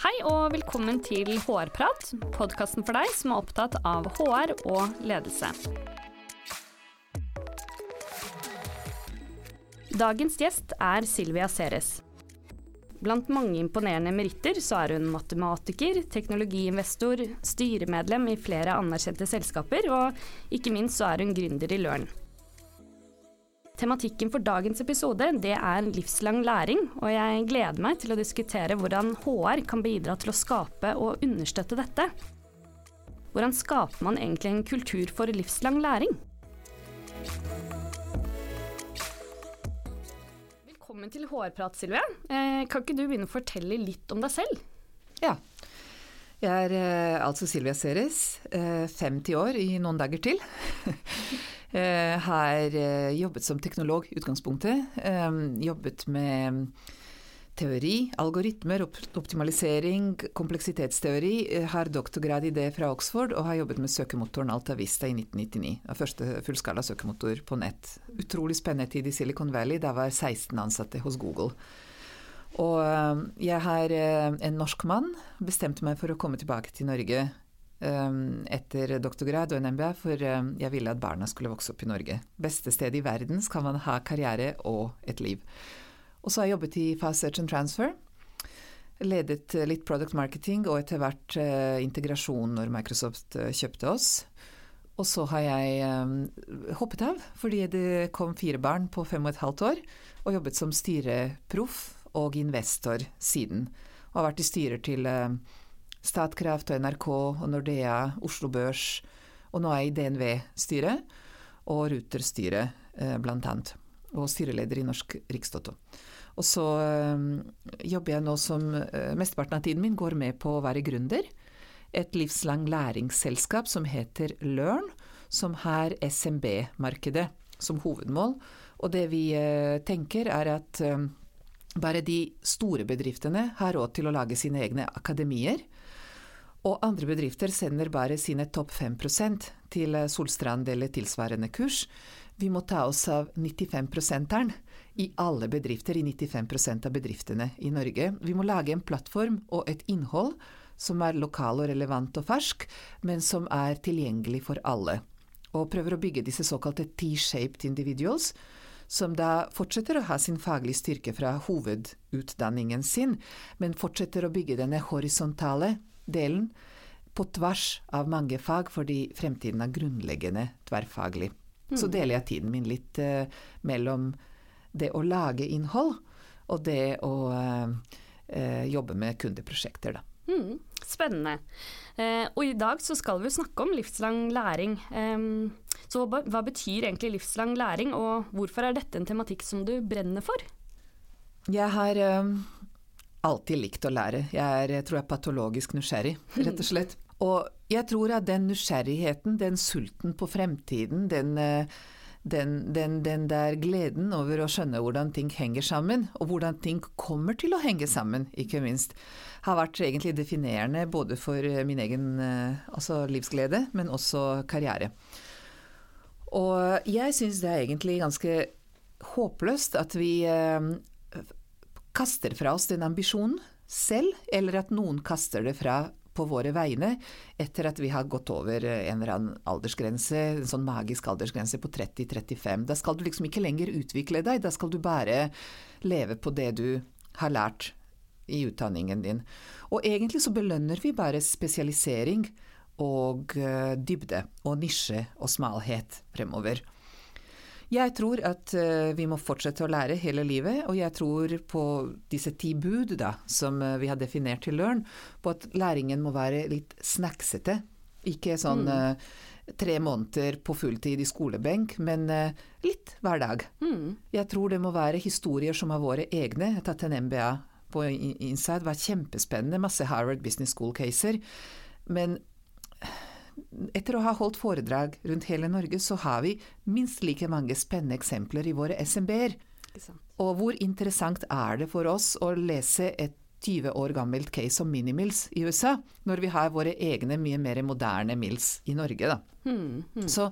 Hei og velkommen til HR-prat, podkasten for deg som er opptatt av HR og ledelse. Dagens gjest er Silvia Ceres. Blant mange imponerende meritter så er hun matematiker, teknologiinvestor, styremedlem i flere anerkjente selskaper, og ikke minst så er hun gründer i Løren. Tematikken for dagens episode det er livslang læring, og jeg gleder meg til å diskutere hvordan HR kan bidra til å skape og understøtte dette. Hvordan skaper man egentlig en kultur for livslang læring? Velkommen til HR-prat, Silje. Eh, kan ikke du begynne å fortelle litt om deg selv? Ja. Jeg er eh, altså Silvia Ceres, 50 eh, år i noen dager til. Eh, har eh, jobbet som teknolog i utgangspunktet. Eh, jobbet med teori, algoritmer, optimalisering, kompleksitetsteori. Har doktorgrad i det fra Oxford og har jobbet med søkemotoren AltaVista i 1999. Den første fullskala søkemotor på nett. Utrolig spennende tid i Silicon Valley. Da var 16 ansatte hos Google. Og jeg har en norsk mann, bestemte meg for å komme tilbake til Norge etter doktorgrad og en MBA, for ehm, jeg ville at barna skulle vokse opp i Norge. Beste sted i verden skal man ha karriere og et liv. Og så har jeg jobbet i Fast Search and Transfer. Ledet eh, litt product marketing og etter hvert uh, integrasjon når Microsoft uh, kjøpte oss. Og så har jeg um, hoppet av fordi det kom fire barn på fem og et halvt år, og jobbet som styreproff og investor siden. Og har vært i styrer til uh, Statkraft og NRK og Nordea, Oslo Børs, og nå er jeg i DNV-styret og Ruter-styret, eh, blant annet. Og styreleder i Norsk Rikstoto. Og så øh, jobber jeg nå som øh, Mesteparten av tiden min går med på å være gründer. Et livslang læringsselskap som heter Learn, som har SMB-markedet som hovedmål. Og det vi øh, tenker er at bare de store bedriftene har råd til å lage sine egne akademier. Og andre bedrifter sender bare sine topp 5% til Solstrand eller tilsvarende kurs. Vi må ta oss av 95-prosenteren i alle bedrifter, i 95% av bedriftene i Norge. Vi må lage en plattform og et innhold som er lokal og relevant og fersk, men som er tilgjengelig for alle. Og prøver å bygge disse såkalte T-shaped individuals, som da fortsetter å ha sin faglige styrke fra hovedutdanningen sin, men fortsetter å bygge denne horisontale delen på tvers av mange fag, fordi fremtiden er grunnleggende tverrfaglig. Mm. Så deler jeg tiden min litt uh, mellom det å lage innhold og det å uh, jobbe med kundeprosjekter, da. Mm, spennende. Eh, og i dag så skal vi snakke om livslang læring. Så hva, betyr egentlig livslang læring, og hvorfor er dette en tematikk som du brenner for? Jeg har alltid likt å lære. Jeg er, jeg tror jeg er patologisk nysgjerrig, rett og slett. Og jeg tror at den nysgjerrigheten, den sulten på fremtiden, den, eh, den, den, den, der gleden over å skjønne hvordan ting henger sammen, og hvordan ting kommer til å henge sammen, ikke minst, har vært egentlig definerende både for min egen eh, altså livsglede, men også karriere. Og jeg syns det er egentlig ganske håpløst at vi eh, kaster fra oss den ambisjonen selv, eller at noen kaster det fra på våre vegne etter at vi har gått over en eller annen aldersgrense, en sånn magisk aldersgrense på 30-35. Da skal du liksom ikke lenger utvikle deg, da skal du bare leve på det du har lært i utdanningen din. Og egentlig så belønner vi bare spesialisering og eh, dybde og nisje og smalhet fremover. Jeg tror at uh, vi må fortsette å lære hele livet, og jeg tror på disse ti bud da, som uh, vi har definert til Løren, på at læringen må være litt snacksete. Ikke sånn mm. tre måneder på fulltid i skolebenk, men litt hver dag. Mm. Jeg tror det må være historier som har våre egne. Jeg har tatt en MBA på Inside, det var kjempespennende, masse Harvard Business School-caser. Men etter å ha holdt foredrag rundt hele Norge, så har vi minst like mange spennende eksempler i våre SMB-er. Og hvor interessant er det for oss å lese et 20 år gammelt case om minimils i USA, når vi har våre egne mye mer moderne mils i Norge, da. Hmm, hmm. Så,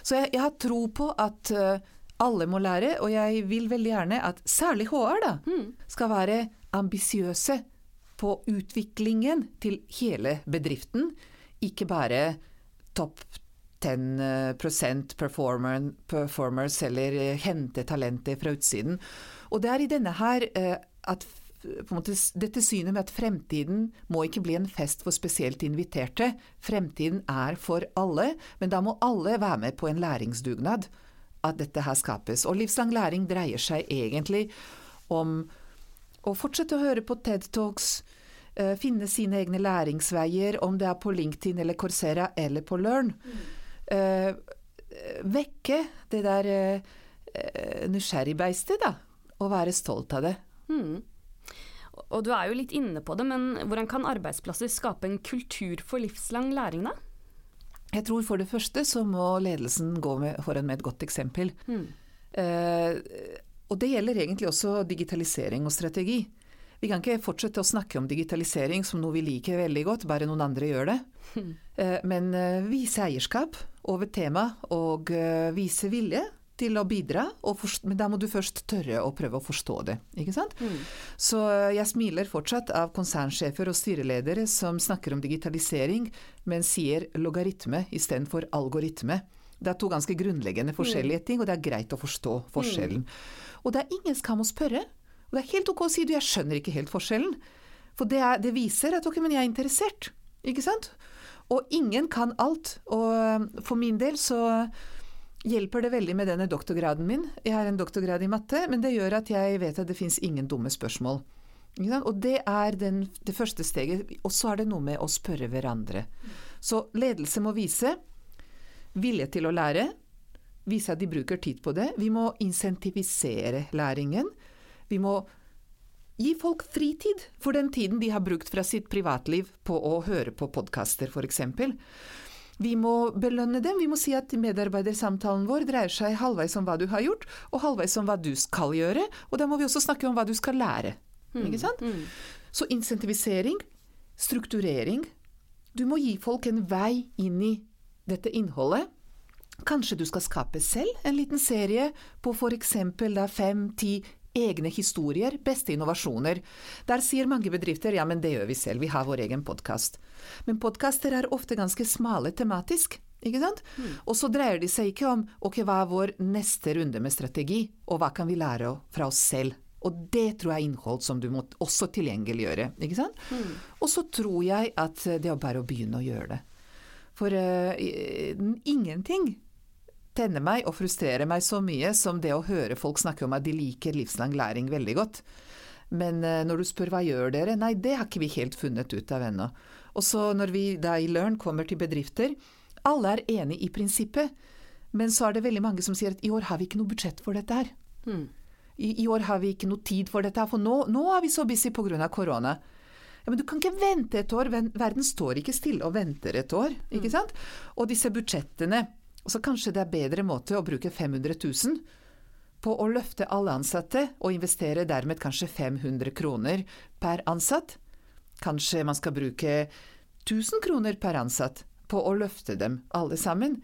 så jeg, jeg, har tro på at uh, alle må lære, og jeg vil veldig gjerne at særlig HR da, hmm. skal være ambisiøse på utviklingen til hele bedriften, ikke bare topp 10 performer, performers eller hente talenter fra utsiden. Og det er i denne her at måte, dette synet med at fremtiden må ikke bli en fest for spesielt inviterte. Fremtiden er for alle, men da må alle være med på en læringsdugnad. At dette her skapes. Og livslang læring dreier seg egentlig om å fortsette å høre på TED Talks, finne sine egne læringsveier, om det er på LinkedIn eller Coursera eller på Learn. Uh, vekke det der uh, nysgjerrigbeistet, da. Og være stolt av det. Mm. Og du er jo litt inne på det, men hvordan kan arbeidsplasser skape en kultur for livslang læring, da? Jeg tror for det første så må ledelsen gå med, foran med et godt eksempel. Mm. Eh, og det gjelder egentlig også digitalisering og strategi. Vi kan ikke fortsette å snakke om digitalisering som noe vi liker veldig godt, bare noen andre gjør det. Eh, men eh, vise eierskap over tema og eh, vise vilje til å bidra, men da må du først tørre å prøve å forstå det. ikke sant? Mm. Så jeg smiler fortsatt av konsernsjefer og styreledere som snakker om digitalisering, men sier logaritme istedenfor algoritme. Det er to ganske grunnleggende forskjellige mm. ting, og det er greit å forstå forskjellen. Mm. Og det er ingen skam å spørre. Og det er helt ok å si du, jeg skjønner ikke helt forskjellen. For det, er, det viser at ok, men jeg er interessert. Ikke sant? Og ingen kan alt. Og for min del så hjelper det veldig med denne doktorgraden min. Jeg har en doktorgrad i matte, men det gjør at jeg vet at det fins ingen dumme spørsmål. Og det er den, det første steget. Og så er det noe med å spørre hverandre. Så ledelse må vise vilje til å lære. Vise at de bruker tid på det. Vi må insentivisere læringen. Vi må gi folk fritid for den tiden de har brukt fra sitt privatliv på å høre på podkaster, f.eks. Vi må belønne dem. Vi må si at medarbeidersamtalen vår dreier seg halvveis om hva du har gjort, og halvveis om hva du skal gjøre. Og da må vi også snakke om hva du skal lære. Mm. Ikke sant? Mm. Så insentivisering, strukturering Du må gi folk en vei inn i dette innholdet. Kanskje du skal skape selv en liten serie på f.eks. fem-ti egne historier, beste innovasjoner. Der sier mange bedrifter ja, men det gjør vi selv, vi har vår egen podkast. Men podkaster er ofte ganske smale tematisk. Ikke sant? Mm. Og så dreier de seg ikke om ok, hva er vår neste runde med strategi, og hva kan vi lære fra oss selv. Og det tror jeg er innhold som du må også tilgjengeliggjøre. ikke sant? Mm. Og så tror jeg at det er bare å begynne å gjøre det. For uh, ingenting tenner meg og frustrerer meg så mye som det å høre folk snakke om at de liker livslang læring veldig godt. Men uh, når du spør hva gjør dere, nei det har ikke vi helt funnet ut av ennå. Og så når vi da i Learn kommer til bedrifter, alle er enig i prinsippet, men så er det veldig mange som sier at i år har vi ikke noe budsjett for dette her. Mm. I, I, år har vi ikke noe tid for dette, her, for nå, nå er vi så busy pga. korona. Ja, men du kan ikke vente et år, verden står ikke stille og venter et år. ikke mm. sant? Og disse budsjettene så kanskje det er bedre måte å bruke 500 000 på å løfte alle ansatte, og investere dermed kanskje 500 kroner per ansatt. Kanskje man skal bruke 1000 kroner per ansatt på å løfte dem alle sammen,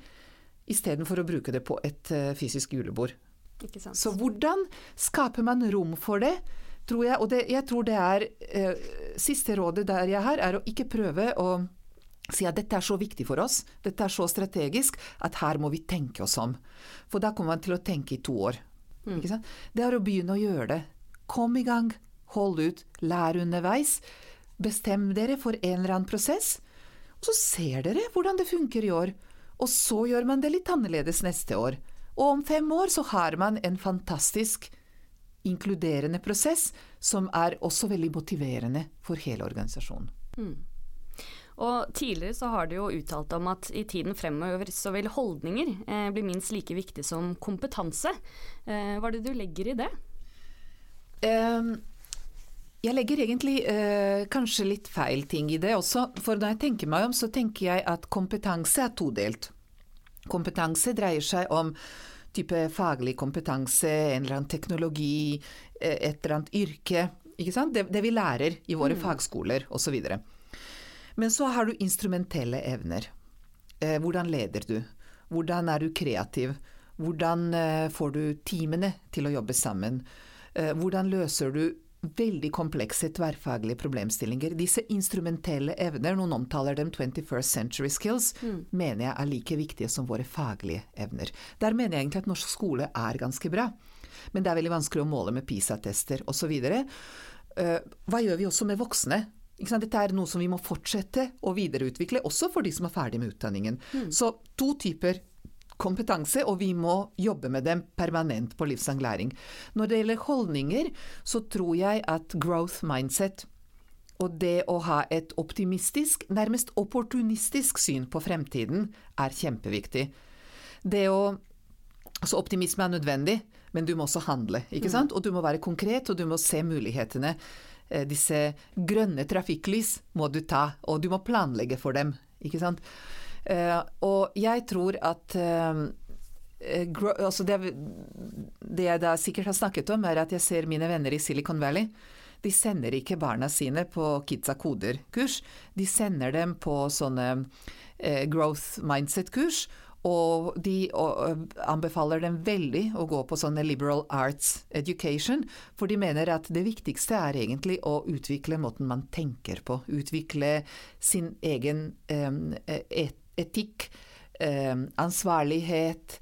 istedenfor å bruke det på et uh, fysisk julebord. Så hvordan skaper man rom for det, tror jeg. Og det, jeg tror det er eh, Siste rådet der jeg har, er å ikke prøve å si at dette er så viktig for oss, dette er så strategisk, at her må vi tenke oss om. For da kommer man til å tenke i to år. Mm. Det er å begynne å gjøre det. Kom i gang, hold ut, lær underveis. Bestem dere for en eller annen prosess, og så ser dere hvordan det funker i år. Og så gjør man det litt annerledes neste år. Og om fem år så har man en fantastisk inkluderende prosess som er også veldig motiverende for hele organisasjonen. Mm. Og tidligere så har du jo uttalt om at i tiden fremover så vil holdninger eh, bli minst like viktig som kompetanse. Eh, hva er det du legger i det? Um, jeg legger egentlig uh, kanskje litt feil ting i det også. For når jeg tenker meg om, så tenker jeg at kompetanse er todelt. Kompetanse dreier seg om type faglig kompetanse, en eller annen teknologi, eh, et eller annet yrke. Det, det, vi lærer i våre mm. fagskoler osv. Men så har du instrumentelle evner. Eh, hvordan leder du? Hvordan er du kreativ? Hvordan eh, får du teamene til å jobbe sammen? Eh, hvordan løser du veldig komplekse tverrfaglige problemstillinger. Disse instrumentelle evner, noen omtaler dem 21st century skills, mm. mener jeg er like viktige som våre faglige evner. Der mener jeg egentlig at norsk skole er ganske bra. Men det er veldig vanskelig å måle med PISA-tester osv. Hva gjør vi også med voksne? Dette er noe som vi må fortsette å videreutvikle, også for de som er ferdig med utdanningen. Mm. Så to typer kompetanse, og vi må jobbe med dem permanent på livslang læring. Når det gjelder holdninger, så tror jeg at growth mindset og det å ha et optimistisk, nærmest opportunistisk syn på fremtiden er kjempeviktig. Det å Altså optimisme er nødvendig, men du må også handle, ikke sant? Mm. Og du må være konkret, og du må se mulighetene. Eh, disse grønne trafikklys må du ta, og du må planlegge for dem, ikke sant. Eh, og jeg tror at eh, altså det, det, jeg da sikkert har snakket om, er at jeg ser mine venner i Silicon Valley. De sender ikke barna sine på Kidsa koder-kurs. De sender dem på sånne growth mindset-kurs. Og de anbefaler dem veldig å gå på sånne liberal arts education, for de mener at det viktigste er egentlig å utvikle måten man tenker på. Utvikle sin egen etikk, ansvarlighet,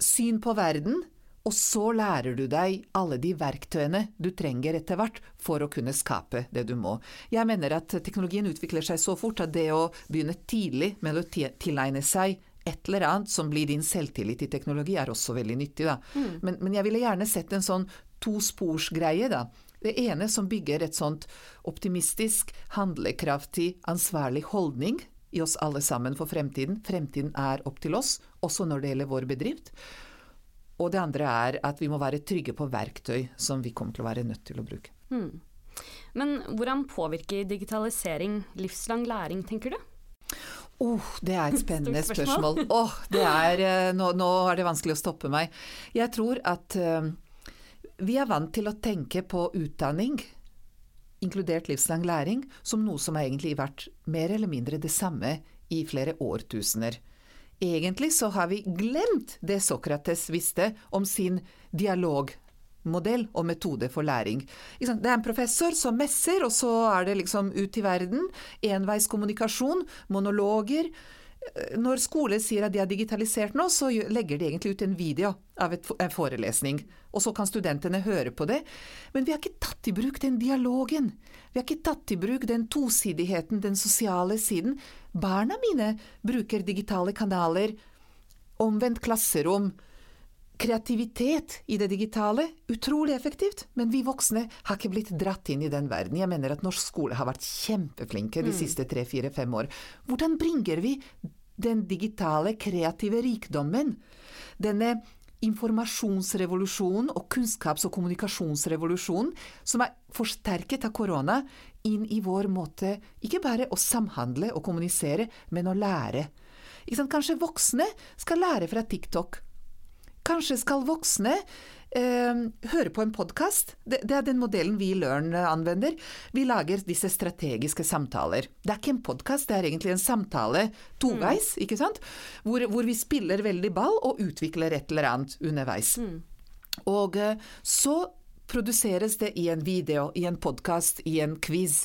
syn på verden. Og så lærer du deg alle de verktøyene du trenger etter hvert for å kunne skape det du må. Jeg mener at teknologien utvikler seg så fort at det å begynne tidlig med å tilegne seg et eller annet som blir din selvtillit i teknologi, er også veldig nyttig. Mm. Men, men, jeg ville gjerne sett en sånn tosporsgreie. da. Det ene som bygger et sånt optimistisk, handlekraftig, ansvarlig holdning i oss alle sammen for fremtiden. Fremtiden er opp til oss, også når det gjelder vår bedrift. Og det andre er at vi må være trygge på verktøy som vi kommer til å være nødt til å bruke. Mm. Men hvordan påvirker digitalisering livslang læring, tenker du? Oh, det er et spennende spørsmål. Oh, er, eh, nå, nå, er det vanskelig å stoppe meg. Jeg tror at uh, vi er vant til å tenke på utdanning inkludert livslang læring, som noe som har egentlig vært mer eller mindre det samme i flere årtusener. Egentlig så har vi glemt det Sokrates visste om sin dialogmodell og metode for læring. Det er en professor som messer, og så er det liksom ut i verden. Enveiskommunikasjon, monologer når skole sier at de har digitalisert nå, så legger de egentlig ut en video av en forelesning. Og så kan studentene høre på det. Men vi har ikke tatt i bruk den dialogen. Vi har ikke tatt i bruk den tosidigheten, den sosiale siden. Barna mine bruker digitale kanaler. Omvendt klasserom. Kreativitet i det digitale. Utrolig effektivt. Men vi voksne har ikke blitt dratt inn i den verden. Jeg mener at norsk skole har vært kjempeflinke de mm. siste tre, fire, fem år. Hvordan bringer vi den digitale, kreative rikdommen? Denne informasjonsrevolusjonen og kunnskaps- og kommunikasjonsrevolusjonen som er forsterket av korona, inn i vår måte ikke bare å samhandle og kommunisere, men å lære. Kanskje voksne skal lære fra TikTok Kanskje skal voksne eh, høre på en podkast. Det, det, er den modellen vi i Learn anvender. Vi lager disse strategiske samtaler. Det er ikke en podkast, det er egentlig en samtale toveis, mm. ikke sant? Hvor, hvor, vi spiller veldig ball og utvikler et eller annet underveis. Mm. Og eh, så produseres det i en video, i en podkast, i en quiz,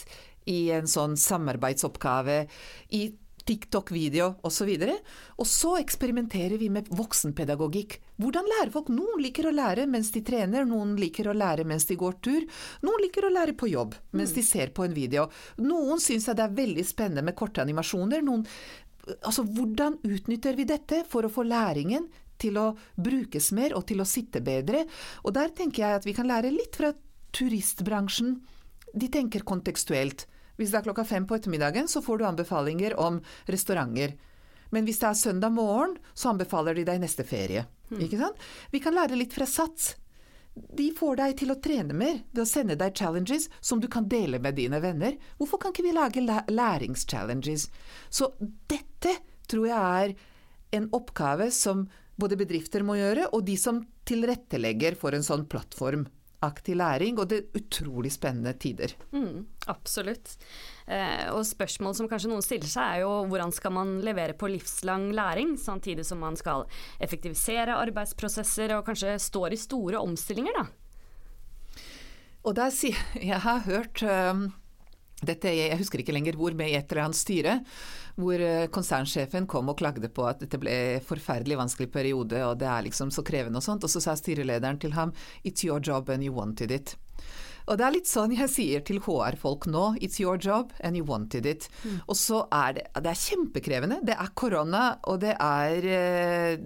i en sånn samarbeidsoppgave, i TikTok-video osv. Og, og så eksperimenterer vi med voksenpedagogikk. Hvordan lærer folk? Noen liker å lære mens de trener, noen liker å lære mens de går tur. Noen liker å lære på jobb mens de ser på en video. Noen syns det er veldig spennende med korte animasjoner. Noen, altså, hvordan utnytter vi dette for å få læringen til å brukes mer og til å sitte bedre? Og der tenker jeg at vi kan lære litt fra turistbransjen. De tenker kontekstuelt. Hvis det er klokka fem på ettermiddagen, så får du anbefalinger om restauranter. Men hvis det er søndag morgen, så anbefaler de deg neste ferie. Mm. Ikke sant? Vi kan lære litt fra Sats. De får deg til å trene mer ved å sende deg challenges som du kan dele med dine venner. Hvorfor kan ikke vi lage læringschallenges? Så dette tror jeg er en oppgave som både bedrifter må gjøre, og de som tilrettelegger for en sånn plattform aktiv læring, og det er utrolig spennende tider. Mm, absolutt. Eh, og spørsmål som kanskje noen stiller seg, er jo hvordan skal man levere på livslang læring, samtidig som man skal effektivisere arbeidsprosesser og kanskje står i store omstillinger, da? Og der Jeg har hørt um, dette, Jeg husker ikke lenger hvor, med et eller annet styre, hvor uh, konsernsjefen kom og klagde på at dette ble en forferdelig vanskelig periode, og det er liksom så krevende og sånt. Og så sa styrelederen til ham It's your job and you wanted it. Og det er litt sånn jeg sier til HR-folk nå, it's your job and you wanted it. Mm. Og så er det, det er kjempekrevende. Det er korona, og det er eh,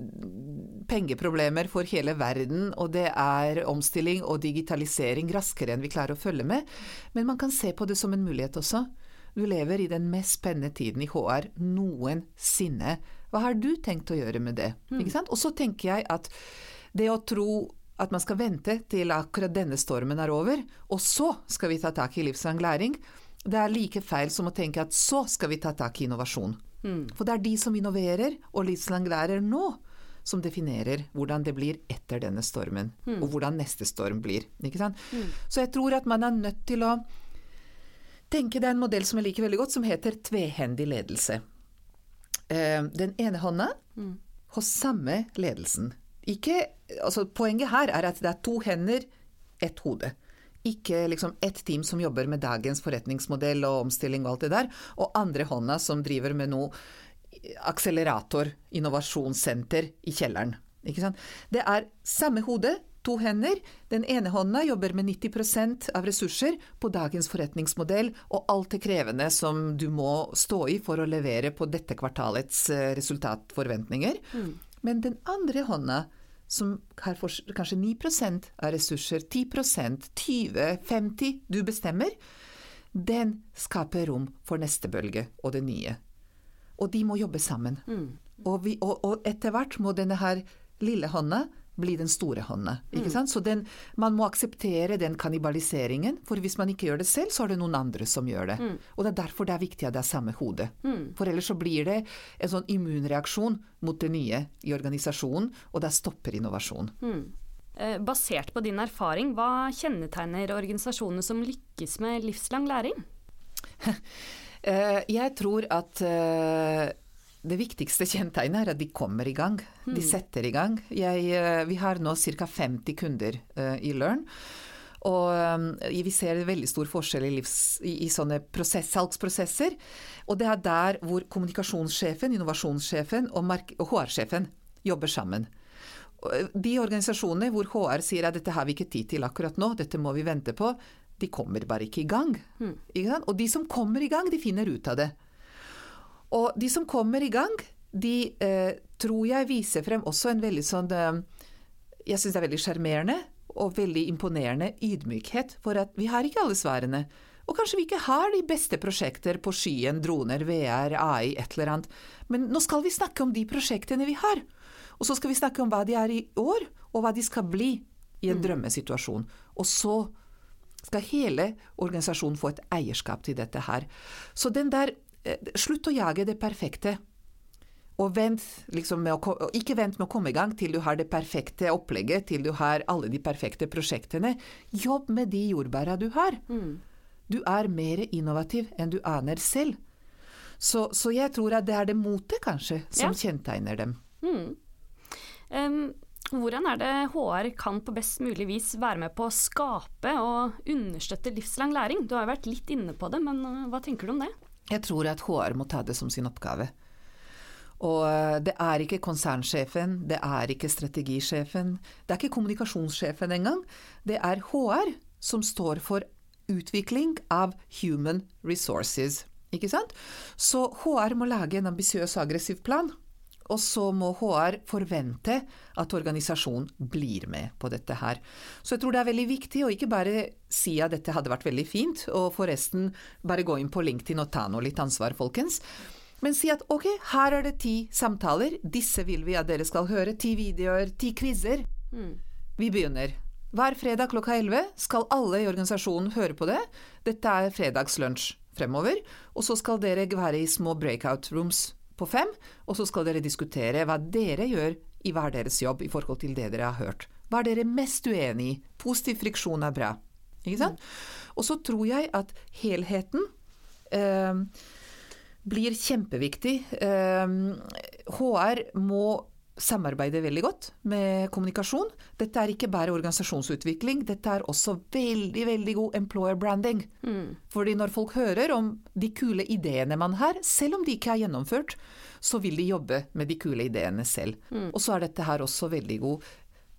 pengeproblemer for hele verden, og det er omstilling og digitalisering raskere enn vi klarer å følge med. Men man kan se på det som en mulighet også. Du lever i den mest spennende tiden i HR noensinne. Hva har du tenkt å gjøre med det? Mm. Og så tenker jeg at det å tro at man skal vente til akkurat denne stormen er over, og så skal vi ta tak i livslang læring. Det er like feil som å tenke at så skal vi ta tak i innovasjon. Mm. For det er de som innoverer og livslang lærer nå, som definerer hvordan det blir etter denne stormen, mm. og hvordan neste storm blir. Mm. Så jeg tror at man er nødt til å tenke er en modell som jeg liker veldig godt, som heter tvehendig ledelse. Eh, den ene hånda mm. hos samme ledelsen. Ikke, altså poenget her er at det er to hender, ett hode. Ikke liksom ett team som jobber med dagens forretningsmodell og omstilling og alt det der, og andre hånda som driver med noe akselerator, innovasjonssenter i kjelleren. Det er samme hode, to hender. Den ene hånda jobber med 90% av ressurser på dagens forretningsmodell og alt det krevende som du må stå i for å levere på dette kvartalets eh, resultatforventninger. Mm. Men den andre hånda som har kanskje 9% av ressurser, 10% 20 50 du bestemmer, den skaper rom for neste bølge og det nye. Og de må jobbe sammen. Mm. Og, vi, og, og etter hvert må denne her lille hånda bli den store hånda. Ikke mm. sant? Så den, man må akseptere den kannibaliseringen, for hvis man ikke gjør det selv, så er det noen andre som gjør det. Mm. Og det er derfor det er viktig at det er samme hode. Mm. For ellers så blir det en sånn immunreaksjon mot det nye i organisasjonen, og det stopper innovasjon. Mm. Eh, basert på din erfaring, hva kjennetegner organisasjoner som lykkes med livslang læring? Eh, jeg tror at eh, det viktigste kjennetegnet er at de kommer i gang. De hmm. setter i gang. Jeg, eh, vi har nå ca. 50 kunder uh, i Learn. Og um, vi ser veldig stor forskjell i, livs, i, i sånne prosess, salgsprosesser. Og det er der hvor kommunikasjonssjefen, innovasjonssjefen og, og HR-sjefen jobber sammen. De organisasjonene hvor HR sier at dette har vi ikke tid til akkurat nå, dette må vi vente på, de kommer bare ikke i gang. Mm. Og de som kommer i gang, de finner ut av det. Og de som kommer i gang, de eh, tror jeg viser frem også en veldig sånn eh, Jeg syns det er veldig sjarmerende og veldig imponerende ydmykhet for at vi har ikke alle svarene. Og kanskje vi ikke har de beste prosjekter på skyen, droner, VR, AI, et eller annet. Men nå skal vi snakke om de prosjektene vi har. Og så skal vi snakke om hva de er i år, og hva de skal bli i en mm. drømmesituasjon. Og så skal hele organisasjonen få et eierskap til dette her. Så den der slutt å jage det perfekte. Og vent, liksom å, ikke vent med å komme i gang til du har det perfekte opplegget, til du har alle de perfekte prosjektene. Jobb med de jordbæra du har. Mm. Du er mer innovativ enn du aner selv. Så, så, jeg tror at det er det motet, kanskje, som ja. kjennetegner dem. Mm. Um, hvordan er det HR kan på best mulig vis være med på å skape og understøtte livslang læring? Du har jo vært litt inne på det, men uh, hva tenker du om det? Jeg tror at HR må ta det som sin oppgave. Og eh, det er ikke konsernsjefen, det er ikke strategisjefen, det er ikke kommunikasjonssjefen engang. Det er HR som står for utvikling av human resources. Ikke sant? Så HR må lage en ambisiøs og aggressiv plan. Og så må HR forvente at organisasjonen blir med på dette her. Så jeg tror det er veldig viktig å ikke bare si at dette hadde vært veldig fint, og forresten bare gå inn på LinkedIn og ta noe litt ansvar, folkens. Men si at ok, her er det ti samtaler, disse vil vi at dere skal høre. Ti videoer, ti quizer. Mm. Vi begynner. Hver fredag klokka 11 skal alle i organisasjonen høre på det. Dette er fredagslunsj fremover. Og så skal dere være i små breakout rooms på fem, og så skal dere diskutere hva dere gjør i hver deres jobb i forhold til det dere har hørt. Hva er dere mest uenig i? Positiv friksjon er bra. Ikke sant? Mm. Og så tror jeg at helheten eh, blir kjempeviktig. Eh, HR må samarbeider veldig godt med kommunikasjon. Dette er ikke bare organisasjonsutvikling, dette er også veldig, veldig god employer branding. Mm. Fordi når folk hører om de kule ideene man har, selv om de ikke er gjennomført, så vil de jobbe med de kule ideene selv. Mm. Og så er dette her også veldig god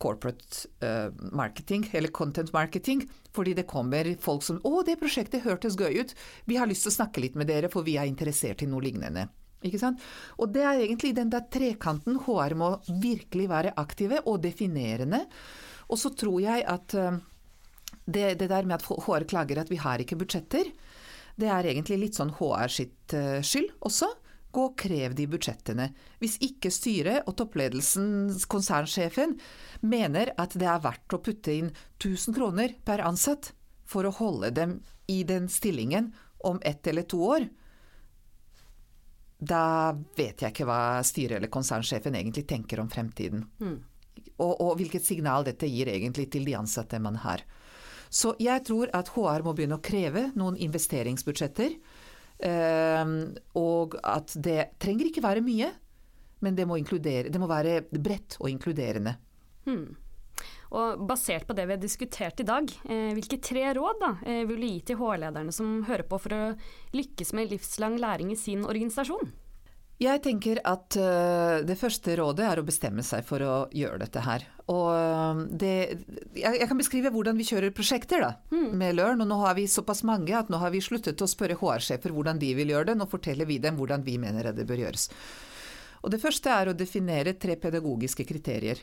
corporate uh, marketing, eller content marketing. Fordi det kommer folk som 'Å, det prosjektet hørtes gøy ut. Vi har lyst til å snakke litt med dere, for vi er interessert i noe lignende'. Og det er egentlig den der trekanten HR må virkelig være aktive og definerende. Og så tror jeg at uh, det, det, der med at HR klager at vi har ikke budsjetter, det er egentlig litt sånn HR sitt uh, skyld også. Gå og krev de budsjettene. Hvis ikke styret og toppledelsen, konsernsjefen, mener at det er verdt å putte inn 1000 kroner per ansatt for å holde dem i den stillingen om ett eller to år, da vet jeg ikke hva styret eller konsernsjefen egentlig tenker om fremtiden. Mm. Og, og, hvilket signal dette gir egentlig til de ansatte man har. Så jeg tror at HR må begynne å kreve noen investeringsbudsjetter. Um, og at det trenger ikke være mye, men det må, det må være bredt og inkluderende. Hmm. Og basert på det vi har diskutert i dag, eh, hvilke tre råd da, eh, vil du gi til HR-lederne som hører på for å lykkes med livslang læring i sin organisasjon? Jeg tenker at uh, det første rådet er å bestemme seg for å gjøre dette her. Og det, jeg, kan beskrive hvordan vi kjører prosjekter da, mm. med Learn. Og nå har vi såpass mange at nå har vi sluttet å spørre HR-sjefer hvordan de vil gjøre det. Nå forteller vi dem hvordan vi mener det bør gjøres. Og det første er å definere tre pedagogiske kriterier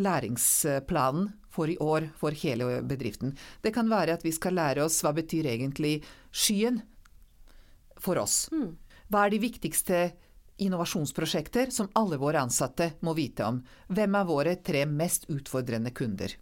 læringsplanen for i år for hele bedriften. Det kan være at vi skal lære oss hva betyr egentlig skyen for oss. Hmm. Hva er de viktigste innovasjonsprosjekter som alle våre ansatte må vite om? Hvem er våre tre mest utfordrende kunder?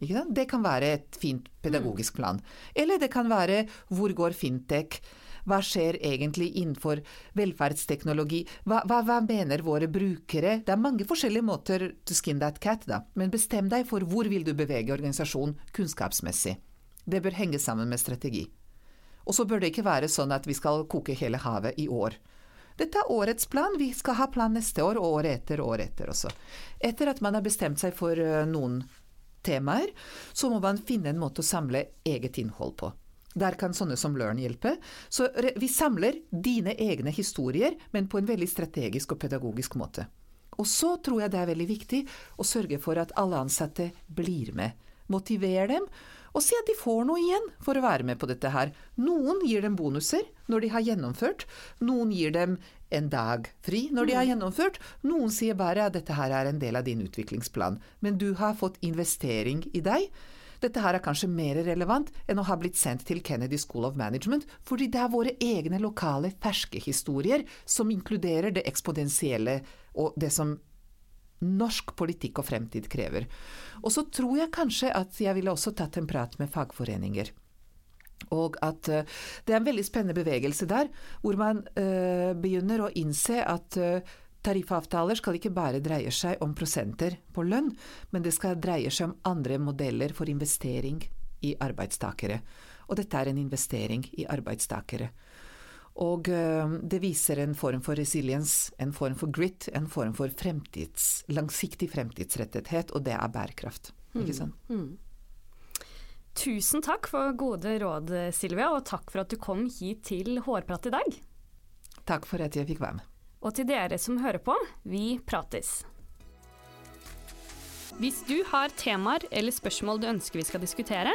Det kan være et fint pedagogisk plan. Eller det kan være hvor går fintech? Hva skjer egentlig innenfor velferdsteknologi? Hva, hva, hva, mener våre brukere? Det er mange forskjellige måter to skin that cat, da. Men bestem deg for hvor vil du bevege organisasjonen kunnskapsmessig. Det bør henge sammen med strategi. Og så bør det ikke være sånn at vi skal koke hele havet i år. Dette er årets plan, vi skal ha plan neste år og året etter og året etter også. Etter at man har bestemt seg for eh, noen temaer, så må man finne en måte å samle eget innhold på. Der kan sånne som Learn hjelpe. Så vi samler dine egne historier, men på en veldig strategisk og pedagogisk måte. Og så tror jeg det er veldig viktig å sørge for at alle ansatte blir med. Motiver dem, og si at de får noe igjen for å være med på dette her. Noen gir dem bonuser når de har gjennomført, noen gir dem en dag fri når de har mm. gjennomført, noen sier bare at dette her er en del av din utviklingsplan, men du har fått investering i deg. Dette her er kanskje mer relevant enn å ha blitt sendt til Kennedy School of Management, fordi det er våre egne lokale, ferske historier som inkluderer det eksponentielle og det som norsk politikk og fremtid krever. Og så tror jeg kanskje at jeg ville også tatt en prat med fagforeninger. Og at uh, det er en veldig spennende bevegelse der, hvor man uh, begynner å innse at uh, Tariffavtaler skal ikke bare dreie seg om prosenter på lønn, men det skal dreie seg om andre modeller for investering i arbeidstakere. Og dette er en investering i arbeidstakere. Og uh, det viser en form for resiliens, en form for grit, en form for fremtids, langsiktig fremtidsrettethet, og det er bærekraft. Ikke sant? Mm. Mm. Tusen takk for gode råd, Silvia, og takk for at du kom hit til Hårprat i dag. Takk for at jeg fikk være med. Og til dere som hører på, vi prates. Hvis du har temaer eller spørsmål du ønsker vi skal diskutere,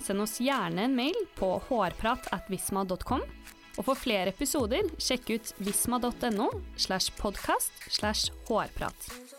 send oss gjerne en mail på hårpratatvisma.com. Og for flere episoder, sjekk ut visma.no slash podkast slash hårprat.